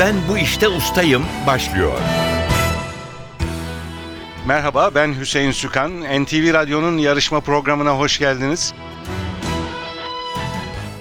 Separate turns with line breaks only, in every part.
Ben bu işte ustayım başlıyor.
Merhaba ben Hüseyin Sükan. NTV Radyo'nun yarışma programına hoş geldiniz.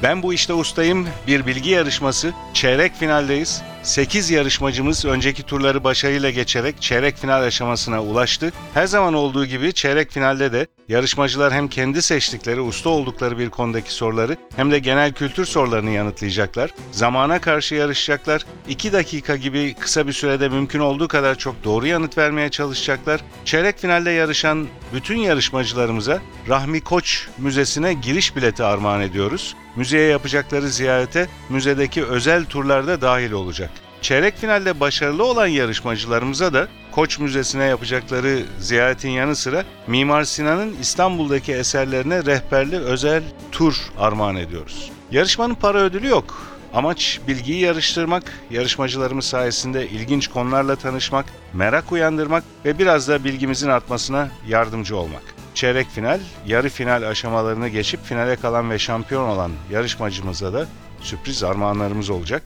Ben bu işte ustayım. Bir bilgi yarışması. Çeyrek finaldeyiz. 8 yarışmacımız önceki turları başarıyla geçerek çeyrek final aşamasına ulaştı. Her zaman olduğu gibi çeyrek finalde de yarışmacılar hem kendi seçtikleri, usta oldukları bir konudaki soruları hem de genel kültür sorularını yanıtlayacaklar. Zamana karşı yarışacaklar. 2 dakika gibi kısa bir sürede mümkün olduğu kadar çok doğru yanıt vermeye çalışacaklar. Çeyrek finalde yarışan bütün yarışmacılarımıza Rahmi Koç Müzesi'ne giriş bileti armağan ediyoruz. Müzeye yapacakları ziyarete müzedeki özel turlarda dahil olacak. Çeyrek finalde başarılı olan yarışmacılarımıza da Koç Müzesi'ne yapacakları ziyaretin yanı sıra Mimar Sinan'ın İstanbul'daki eserlerine rehberli özel tur armağan ediyoruz. Yarışmanın para ödülü yok. Amaç bilgiyi yarıştırmak, yarışmacılarımız sayesinde ilginç konularla tanışmak, merak uyandırmak ve biraz da bilgimizin artmasına yardımcı olmak. Çeyrek final, yarı final aşamalarını geçip finale kalan ve şampiyon olan yarışmacımıza da sürpriz armağanlarımız olacak.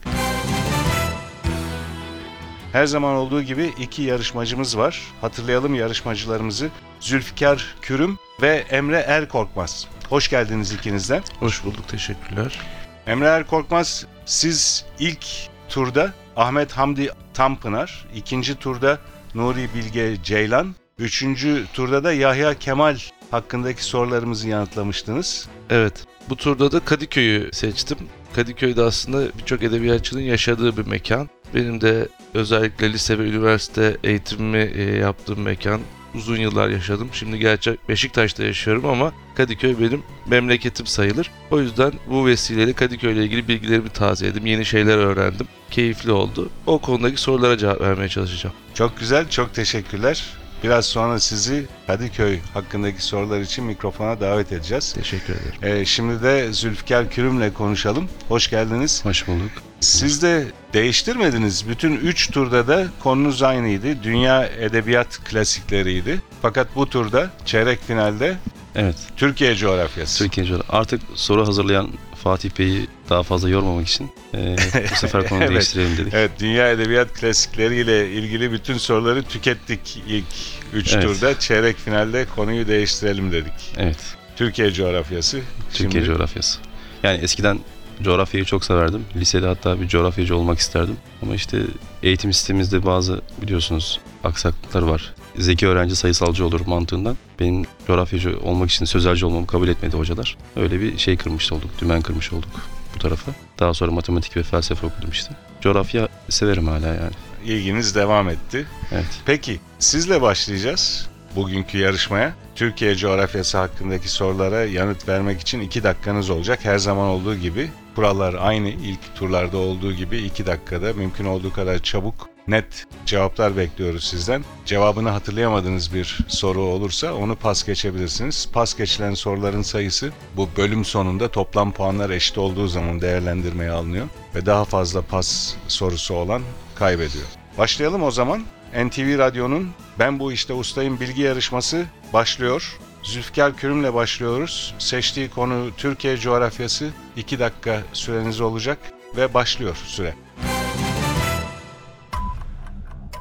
Her zaman olduğu gibi iki yarışmacımız var. Hatırlayalım yarışmacılarımızı. Zülfikar Kürüm ve Emre Erkorkmaz. Hoş geldiniz ikinizden.
Hoş bulduk, teşekkürler.
Emre Erkorkmaz, siz ilk turda Ahmet Hamdi Tanpınar, ikinci turda Nuri Bilge Ceylan, üçüncü turda da Yahya Kemal hakkındaki sorularımızı yanıtlamıştınız.
Evet, bu turda da Kadıköy'ü seçtim. Kadıköy'de aslında birçok edebiyatçının yaşadığı bir mekan. Benim de özellikle lise ve üniversite eğitimimi e, yaptığım mekan. Uzun yıllar yaşadım. Şimdi gerçi Beşiktaş'ta yaşıyorum ama Kadıköy benim memleketim sayılır. O yüzden bu vesileyle Kadıköy ile ilgili bilgilerimi tazeledim. Yeni şeyler öğrendim. Keyifli oldu. O konudaki sorulara cevap vermeye çalışacağım.
Çok güzel, çok teşekkürler. Biraz sonra sizi Kadıköy hakkındaki sorular için mikrofona davet edeceğiz.
Teşekkür ederim.
Ee, şimdi de Zülfikar Kürüm'le konuşalım. Hoş geldiniz.
Hoş bulduk.
Siz de değiştirmediniz. Bütün üç turda da konunuz aynıydı. Dünya edebiyat klasikleriydi. Fakat bu turda çeyrek finalde
Evet,
Türkiye coğrafyası.
Türkiye coğrafyası. Artık soru hazırlayan Fatih Bey'i daha fazla yormamak için e, bu sefer konuyu
Evet.
değiştirelim dedik.
Evet, dünya edebiyat klasikleriyle ilgili bütün soruları tükettik ilk üç
Evet.
turda. Çeyrek finalde konuyu değiştirelim dedik.
Evet,
Türkiye coğrafyası.
Türkiye
Şimdi
coğrafyası. Yani eskiden coğrafyayı çok severdim. Lisede hatta bir coğrafyacı olmak isterdim. Ama işte eğitim sistemimizde bazı biliyorsunuz aksaklıklar var. Zeki öğrenci sayısalcı olur mantığından. Benim coğrafyacı olmak için sözelci olmamı kabul etmedi hocalar. Öyle bir şey kırmış olduk, dümen kırmış olduk bu tarafa. Daha sonra matematik ve felsefe okudum işte. Coğrafya severim hala yani.
ilginiz devam etti.
Evet.
Peki, sizle başlayacağız bugünkü yarışmaya. Türkiye coğrafyası hakkındaki sorulara yanıt vermek için iki dakikanız olacak. Her zaman olduğu gibi kurallar aynı. İlk turlarda olduğu gibi iki dakikada mümkün olduğu kadar çabuk net cevaplar bekliyoruz sizden. Cevabını hatırlayamadığınız bir soru olursa onu pas geçebilirsiniz. Pas geçilen soruların sayısı bu bölüm sonunda toplam puanlar eşit olduğu zaman değerlendirmeye alınıyor ve daha fazla pas sorusu olan kaybediyor. Başlayalım o zaman. NTV Radyo'nun Ben Bu İşte Ustayım bilgi yarışması başlıyor. Zülfikar Kürüm'le başlıyoruz. Seçtiği konu Türkiye coğrafyası. 2 dakika süreniz olacak ve başlıyor süre.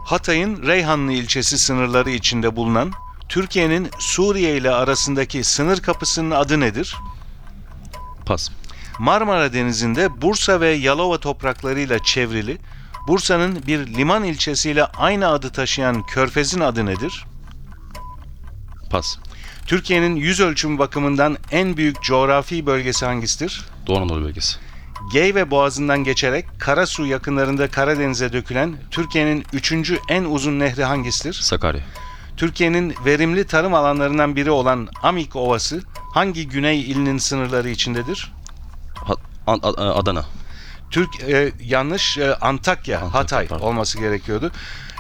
Hatay'ın Reyhanlı ilçesi sınırları içinde bulunan Türkiye'nin Suriye ile arasındaki sınır kapısının adı nedir?
Pas.
Marmara Denizi'nde Bursa ve Yalova topraklarıyla çevrili, Bursa'nın bir liman ilçesiyle aynı adı taşıyan körfezin adı nedir?
Pas.
Türkiye'nin yüz ölçümü bakımından en büyük coğrafi bölgesi hangisidir?
Doğu Anadolu bölgesi.
Geyve Boğazı'ndan geçerek Karasu yakınlarında Karadeniz'e dökülen Türkiye'nin üçüncü en uzun nehri hangisidir?
Sakarya.
Türkiye'nin verimli tarım alanlarından biri olan Amik Ovası hangi güney ilinin sınırları içindedir?
Ha- An- A- Adana.
Türk e, yanlış e, Antakya,
Antakya,
Hatay
pardon.
olması gerekiyordu.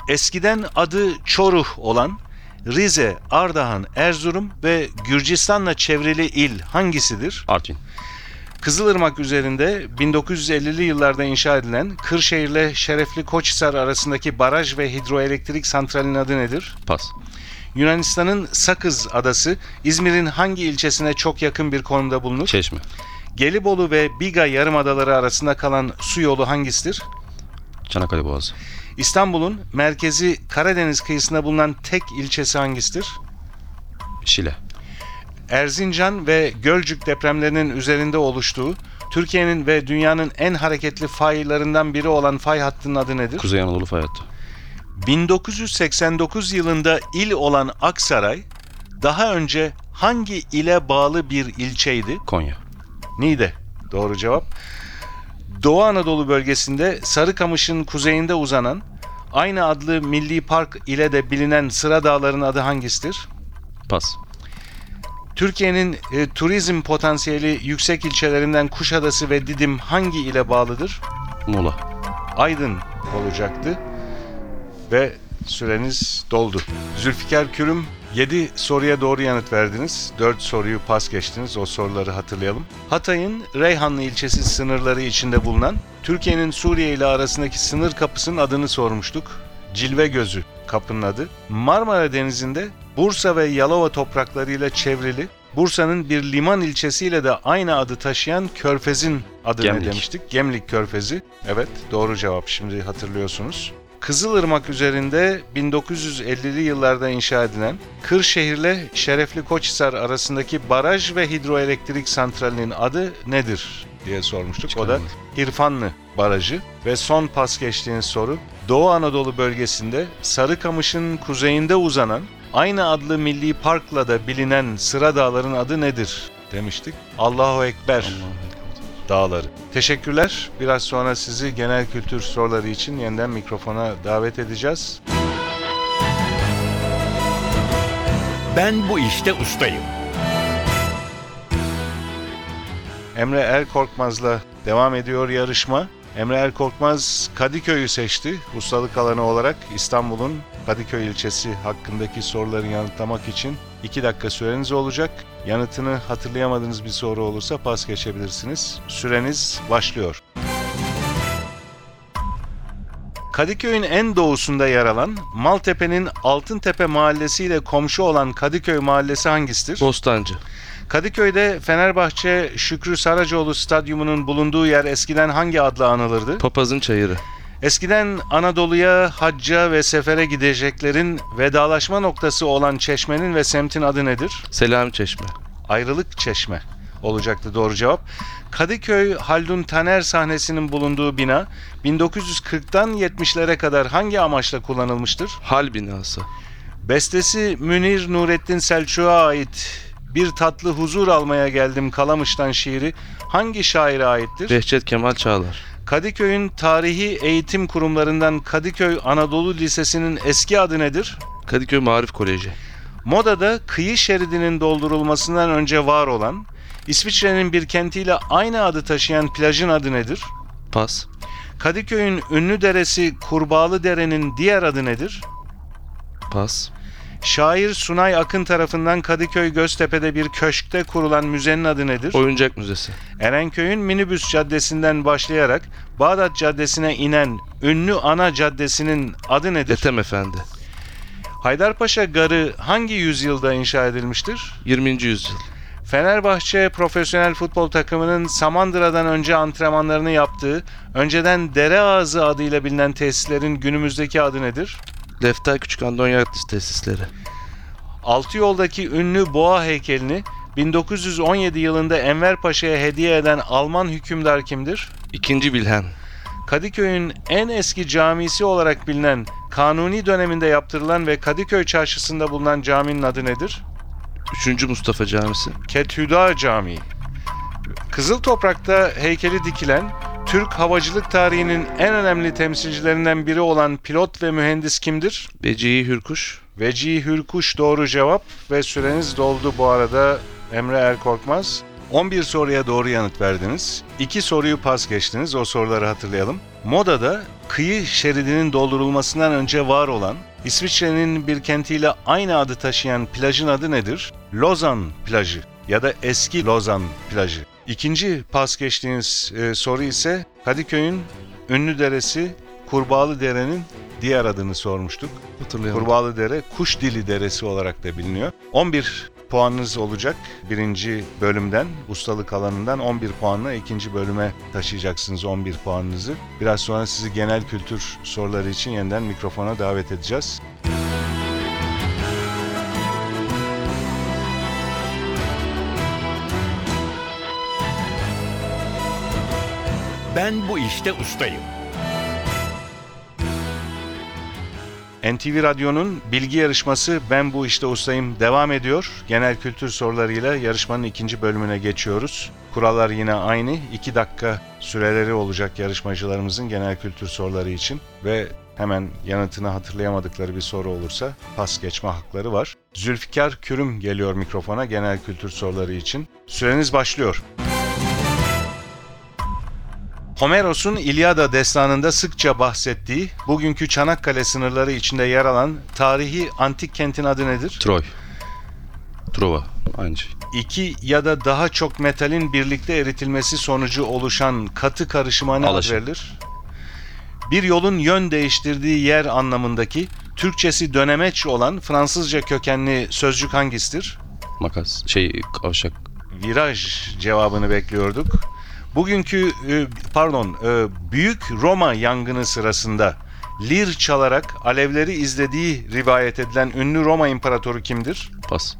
Eskiden adı Çoruh olan Rize, Ardahan, Erzurum ve Gürcistan'la çevrili il hangisidir?
Artvin.
Kızılırmak üzerinde 1950'li yıllarda inşa edilen Kırşehir'le Şerefli Koçhisar arasındaki baraj ve hidroelektrik santralinin adı nedir?
Pas.
Yunanistan'ın Sakız adası İzmir'in hangi ilçesine çok yakın bir konumda bulunur?
Çeşme.
Gelibolu ve Biga yarımadaları arasında kalan su yolu hangisidir?
Çanakkale Boğazı.
İstanbul'un merkezi Karadeniz kıyısında bulunan tek ilçesi hangisidir?
Şile.
Erzincan ve Gölcük depremlerinin üzerinde oluştuğu Türkiye'nin ve dünyanın en hareketli faylarından biri olan fay hattının adı nedir?
Kuzey Anadolu Fay Hattı.
1989 yılında il olan Aksaray daha önce hangi ile bağlı bir ilçeydi?
Konya.
Niğde. Doğru cevap. Doğu Anadolu bölgesinde Sarıkamış'ın kuzeyinde uzanan aynı adlı milli park ile de bilinen Sıra Dağları'nın adı hangisidir?
Pas.
Türkiye'nin e, turizm potansiyeli yüksek ilçelerinden Kuşadası ve Didim hangi ile bağlıdır?
Muğla.
Aydın olacaktı ve süreniz doldu. Zülfikar Kürüm 7 soruya doğru yanıt verdiniz. 4 soruyu pas geçtiniz. O soruları hatırlayalım. Hatay'ın Reyhanlı ilçesi sınırları içinde bulunan Türkiye'nin Suriye ile arasındaki sınır kapısının adını sormuştuk. Cilve Gözü kapının adı. Marmara Denizi'nde Bursa ve Yalova topraklarıyla çevrili Bursa'nın bir liman ilçesiyle de aynı adı taşıyan körfezin adı ne
Gemlik.
demiştik? Gemlik Körfezi. Evet doğru cevap şimdi hatırlıyorsunuz. Kızılırmak üzerinde 1950'li yıllarda inşa edilen Kırşehir'le Şerefli Koçhisar arasındaki baraj ve hidroelektrik santralinin adı nedir diye sormuştuk. O da
Çıkaramadım.
İrfanlı Barajı ve son pas geçtiğiniz soru Doğu Anadolu bölgesinde Sarıkamış'ın kuzeyinde uzanan aynı adlı milli parkla da bilinen Sıra Dağların adı nedir demiştik. Allahu Ekber Dağları. Teşekkürler. Biraz sonra sizi genel kültür soruları için yeniden mikrofona davet edeceğiz.
Ben bu işte ustayım.
Emre Erkorkmaz'la devam ediyor yarışma. Emre Erkorkmaz Kadıköy'ü seçti ustalık alanı olarak İstanbul'un Kadıköy ilçesi hakkındaki soruları yanıtlamak için 2 dakika süreniz olacak. Yanıtını hatırlayamadığınız bir soru olursa pas geçebilirsiniz. Süreniz başlıyor. Kadıköy'ün en doğusunda yer alan Maltepe'nin Altıntepe mahallesiyle komşu olan Kadıköy mahallesi hangisidir?
Bostancı.
Kadıköy'de Fenerbahçe Şükrü Saracoğlu Stadyumu'nun bulunduğu yer eskiden hangi adla anılırdı?
Papazın çayırı.
Eskiden Anadolu'ya, hacca ve sefere gideceklerin vedalaşma noktası olan çeşmenin ve semtin adı nedir?
Selami Çeşme.
Ayrılık Çeşme olacaktı doğru cevap. Kadıköy Haldun Taner sahnesinin bulunduğu bina 1940'tan 70'lere kadar hangi amaçla kullanılmıştır?
Hal binası.
Bestesi Münir Nurettin Selçuk'a ait Bir Tatlı Huzur Almaya Geldim Kalamış'tan şiiri hangi şaire aittir?
Behçet Kemal Çağlar.
Kadıköy'ün tarihi eğitim kurumlarından Kadıköy Anadolu Lisesi'nin eski adı nedir?
Kadıköy Marif Koleji.
Modada kıyı şeridinin doldurulmasından önce var olan, İsviçre'nin bir kentiyle aynı adı taşıyan plajın adı nedir?
Pas.
Kadıköy'ün ünlü deresi Kurbağalı Dere'nin diğer adı nedir?
Pas.
Şair Sunay Akın tarafından Kadıköy Göztepe'de bir köşkte kurulan müzenin adı nedir?
Oyuncak Müzesi.
Erenköy'ün minibüs caddesinden başlayarak Bağdat Caddesi'ne inen ünlü ana caddesinin adı nedir?
Ethem Efendi.
Haydarpaşa Garı hangi yüzyılda inşa edilmiştir?
20. yüzyıl.
Fenerbahçe profesyonel futbol takımının Samandıra'dan önce antrenmanlarını yaptığı, önceden Dere Ağzı adıyla bilinen tesislerin günümüzdeki adı nedir?
Lefter Küçük Andonyaktis tesisleri.
Altı yoldaki ünlü boğa heykelini 1917 yılında Enver Paşa'ya hediye eden Alman hükümdar kimdir?
İkinci Wilhelm.
Kadıköy'ün en eski camisi olarak bilinen Kanuni döneminde yaptırılan ve Kadıköy çarşısında bulunan caminin adı nedir?
Üçüncü Mustafa Camisi.
Kethüda Camii. Kızıl Toprak'ta heykeli dikilen Türk havacılık tarihinin en önemli temsilcilerinden biri olan pilot ve mühendis kimdir?
Becihi Hürkuş.
Vecihi Hürkuş doğru cevap ve süreniz doldu bu arada Emre Erkorkmaz. 11 soruya doğru yanıt verdiniz. 2 soruyu pas geçtiniz. O soruları hatırlayalım. Moda'da kıyı şeridinin doldurulmasından önce var olan İsviçre'nin bir kentiyle aynı adı taşıyan plajın adı nedir? Lozan plajı ya da eski Lozan plajı. İkinci pas geçtiğiniz e, soru ise Kadıköy'ün ünlü deresi Kurbağalı Dere'nin diğer adını sormuştuk.
Hatırlayamadım.
Kurbağalı Dere, Kuş Dili Deresi olarak da biliniyor. 11 puanınız olacak. Birinci bölümden, ustalık alanından 11 puanla ikinci bölüme taşıyacaksınız 11 puanınızı. Biraz sonra sizi genel kültür soruları için yeniden mikrofona davet edeceğiz.
Ben bu işte ustayım.
NTV Radyo'nun bilgi yarışması Ben Bu İşte Ustayım devam ediyor. Genel kültür sorularıyla yarışmanın ikinci bölümüne geçiyoruz. Kurallar yine aynı. 2 dakika süreleri olacak yarışmacılarımızın genel kültür soruları için. Ve hemen yanıtını hatırlayamadıkları bir soru olursa pas geçme hakları var. Zülfikar Kürüm geliyor mikrofona genel kültür soruları için. Süreniz başlıyor. Homeros'un İlyada destanında sıkça bahsettiği, bugünkü Çanakkale sınırları içinde yer alan tarihi antik kentin adı nedir?
Troy. Trova. Aynı şey.
İki ya da daha çok metalin birlikte eritilmesi sonucu oluşan katı karışıma ne ad
Alaşım.
verilir? Bir yolun yön değiştirdiği yer anlamındaki Türkçesi dönemeç olan Fransızca kökenli sözcük hangisidir?
Makas. Şey kavşak.
viraj cevabını bekliyorduk. Bugünkü e, pardon e, Büyük Roma yangını sırasında lir çalarak alevleri izlediği rivayet edilen ünlü Roma imparatoru kimdir?
Pas.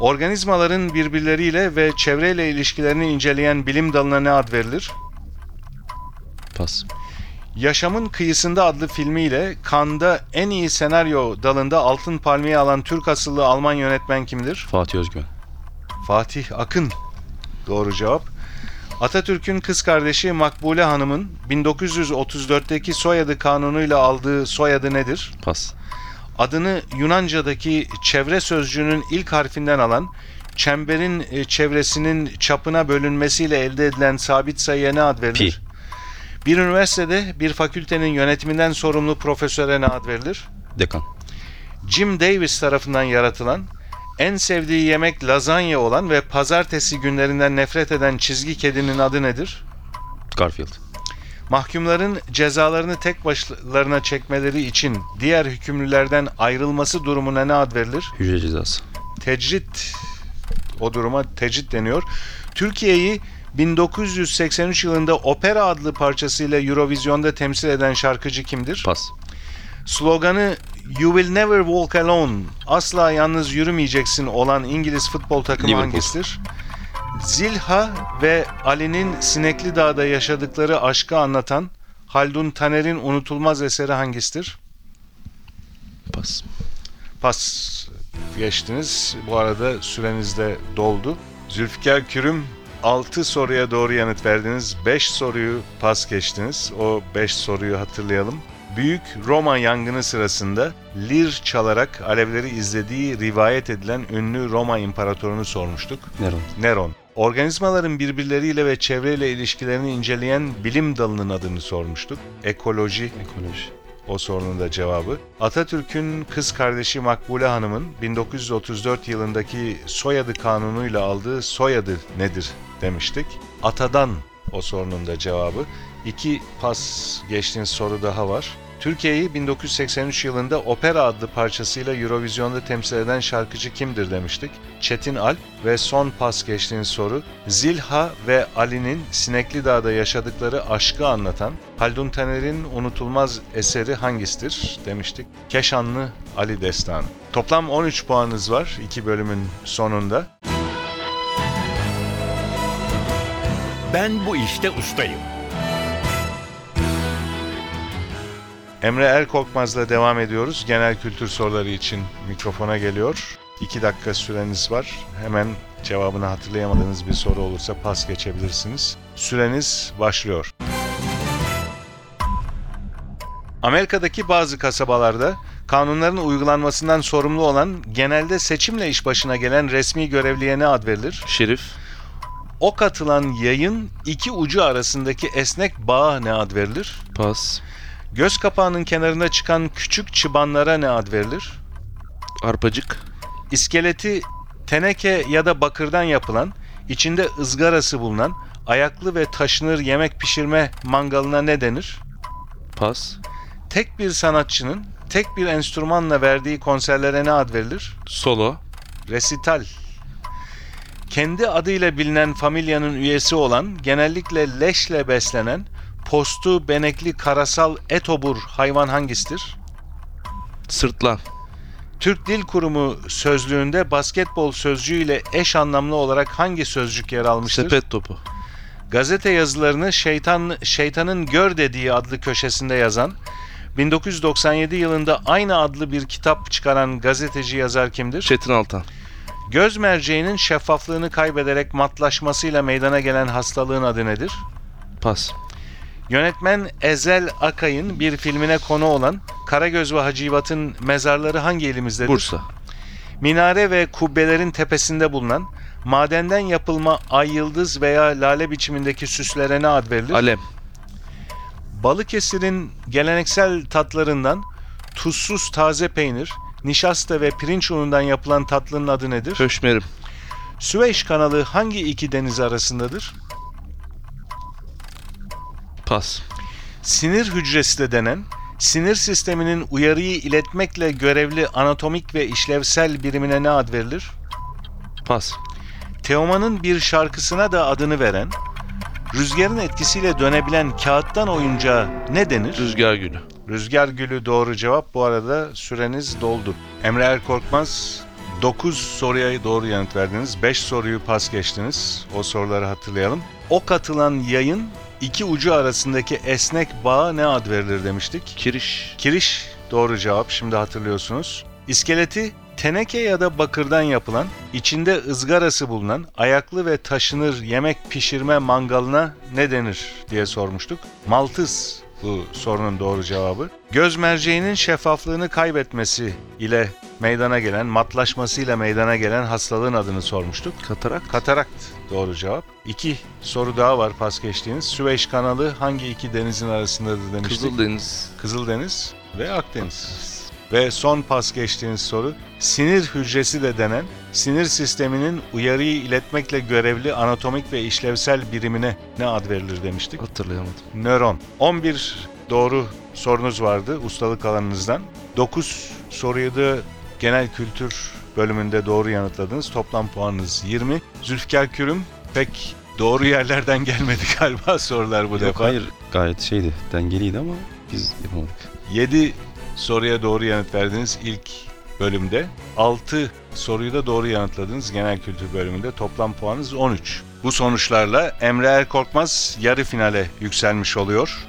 Organizmaların birbirleriyle ve çevreyle ilişkilerini inceleyen bilim dalına ne ad verilir?
Pas.
Yaşamın Kıyısında adlı filmiyle Cannes'da en iyi senaryo dalında Altın Palmiye alan Türk asıllı Alman yönetmen kimdir?
Fatih Özgün.
Fatih Akın. Doğru cevap. Atatürk'ün kız kardeşi Makbule Hanım'ın 1934'teki soyadı kanunuyla aldığı soyadı nedir?
Pas.
Adını Yunanca'daki çevre sözcüğünün ilk harfinden alan, çemberin e, çevresinin çapına bölünmesiyle elde edilen sabit sayıya ne ad verilir?
Pi.
Bir üniversitede bir fakültenin yönetiminden sorumlu profesöre ne ad verilir?
Dekan.
Jim Davis tarafından yaratılan, en sevdiği yemek lazanya olan ve pazartesi günlerinden nefret eden çizgi kedinin adı nedir?
Garfield.
Mahkumların cezalarını tek başlarına çekmeleri için diğer hükümlülerden ayrılması durumuna ne ad verilir?
Hücre cezası.
Tecrit. O duruma tecrit deniyor. Türkiye'yi 1983 yılında Opera adlı parçasıyla Eurovision'da temsil eden şarkıcı kimdir?
Pas.
Sloganı You will never walk alone, asla yalnız yürümeyeceksin olan İngiliz futbol takımı
Liverpool.
hangisidir? Zilha ve Ali'nin Sinekli Dağ'da yaşadıkları aşkı anlatan Haldun Taner'in unutulmaz eseri hangisidir?
Pas.
Pas geçtiniz. Bu arada süreniz de doldu. Zülfikar Kürüm 6 soruya doğru yanıt verdiniz. 5 soruyu pas geçtiniz. O 5 soruyu hatırlayalım. Büyük Roma yangını sırasında lir çalarak alevleri izlediği rivayet edilen ünlü Roma imparatorunu sormuştuk.
Neron.
Neron. Organizmaların birbirleriyle ve çevreyle ilişkilerini inceleyen bilim dalının adını sormuştuk. Ekoloji
Ekoloji.
o sorunun da cevabı. Atatürk'ün kız kardeşi Makbule Hanım'ın 1934 yılındaki soyadı kanunuyla aldığı soyadı nedir demiştik. Atadan o sorunun da cevabı. İki pas geçtiğiniz soru daha var. Türkiye'yi 1983 yılında Opera adlı parçasıyla Eurovision'da temsil eden şarkıcı kimdir demiştik. Çetin Alp ve son pas geçtiğiniz soru Zilha ve Ali'nin Sinekli Dağ'da yaşadıkları aşkı anlatan Haldun Taner'in unutulmaz eseri hangisidir demiştik. Keşanlı Ali Destanı. Toplam 13 puanınız var iki bölümün sonunda.
Ben bu işte ustayım.
Emre Erkorkmaz'la devam ediyoruz. Genel kültür soruları için mikrofona geliyor. 2 dakika süreniz var. Hemen cevabını hatırlayamadığınız bir soru olursa pas geçebilirsiniz. Süreniz başlıyor. Amerika'daki bazı kasabalarda kanunların uygulanmasından sorumlu olan genelde seçimle iş başına gelen resmi görevliye ne ad verilir?
Şerif.
Ok atılan yayın iki ucu arasındaki esnek bağa ne ad verilir?
Pas.
Göz kapağının kenarında çıkan küçük çıbanlara ne ad verilir?
Arpacık.
İskeleti teneke ya da bakırdan yapılan, içinde ızgarası bulunan, ayaklı ve taşınır yemek pişirme mangalına ne denir?
Pas.
Tek bir sanatçının tek bir enstrümanla verdiği konserlere ne ad verilir?
Solo.
Resital Kendi adıyla bilinen familyanın üyesi olan, genellikle leşle beslenen, postu benekli karasal etobur hayvan hangisidir?
Sırtlan.
Türk Dil Kurumu sözlüğünde basketbol sözcüğüyle eş anlamlı olarak hangi sözcük yer almıştır?
Sepet topu.
Gazete yazılarını Şeytan Şeytanın Gör dediği adlı köşesinde yazan, 1997 yılında aynı adlı bir kitap çıkaran gazeteci yazar kimdir?
Çetin Altan.
Göz merceğinin şeffaflığını kaybederek matlaşmasıyla meydana gelen hastalığın adı nedir?
Pas.
Yönetmen Ezel Akay'ın bir filmine konu olan Karagöz ve Hacivat'ın mezarları hangi ilimizdedir?
Bursa.
Minare ve kubbelerin tepesinde bulunan madenden yapılma ay yıldız veya lale biçimindeki süslere ne ad verilir?
Alem.
Balıkesir'in geleneksel tatlarından tuzsuz taze peynir, nişasta ve pirinç unundan yapılan tatlının adı nedir?
Höşmerim.
Süveyş kanalı hangi iki deniz arasındadır?
Pas.
Sinir hücresi de denen, sinir sisteminin uyarıyı iletmekle görevli anatomik ve işlevsel birimine ne ad verilir?
Pas.
Teoman'ın bir şarkısına da adını veren, rüzgarın etkisiyle dönebilen kağıttan oyuncağa ne denir?
Rüzgar gülü.
Rüzgar gülü doğru cevap. Bu arada süreniz doldu. Emre Erkorkmaz 9 soruya doğru yanıt verdiniz. 5 soruyu pas geçtiniz. O soruları hatırlayalım. Ok atılan yayın iki ucu arasındaki esnek bağa ne ad verilir demiştik.
Kiriş.
Kiriş doğru cevap. Şimdi hatırlıyorsunuz. İskeleti teneke ya da bakırdan yapılan, içinde ızgarası bulunan, ayaklı ve taşınır yemek pişirme mangalına ne denir diye sormuştuk. Maltız bu sorunun doğru cevabı. Göz merceğinin şeffaflığını kaybetmesi ile meydana gelen, matlaşmasıyla meydana gelen hastalığın adını sormuştuk.
Katarak.
Katarakt doğru cevap. İki soru daha var pas geçtiğiniz. Süveyş kanalı hangi iki denizin arasındadır demiştik.
Kızıldeniz.
Kızıldeniz ve Akdeniz. Ve son pas geçtiğiniz soru, sinir hücresi de denen, sinir sisteminin uyarıyı iletmekle görevli anatomik ve işlevsel birimine ne ad verilir demiştik.
Hatırlayamadım.
Nöron. 11 doğru sorunuz vardı ustalık alanınızdan. 9 soruyu da genel kültür bölümünde doğru yanıtladınız. Toplam puanınız 20. Zülfikar Kürüm pek doğru yerlerden gelmedi galiba sorular bu
Yok,
defa.
hayır gayet şeydi dengeliydi ama biz yapamadık.
7 soruya doğru yanıt verdiniz ilk bölümde. 6 soruyu da doğru yanıtladınız genel kültür bölümünde. Toplam puanınız 13. Bu sonuçlarla Emre Erkorkmaz yarı finale yükselmiş oluyor.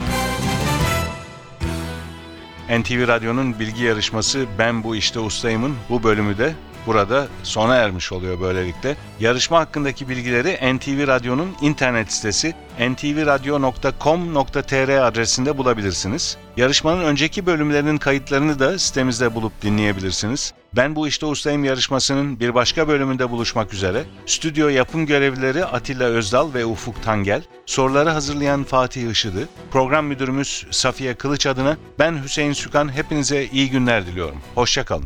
NTV Radyo'nun bilgi yarışması Ben Bu İşte Ustayım'ın bu bölümü de burada sona ermiş oluyor böylelikle. Yarışma hakkındaki bilgileri NTV Radyo'nun internet sitesi ntvradio.com.tr adresinde bulabilirsiniz. Yarışmanın önceki bölümlerinin kayıtlarını da sitemizde bulup dinleyebilirsiniz. Ben Bu İşte Ustayım yarışmasının bir başka bölümünde buluşmak üzere. Stüdyo yapım görevlileri Atilla Özdal ve Ufuk Tangel, soruları hazırlayan Fatih Işıdı, program müdürümüz Safiye Kılıç adına ben Hüseyin Sükan hepinize iyi günler diliyorum. Hoşçakalın.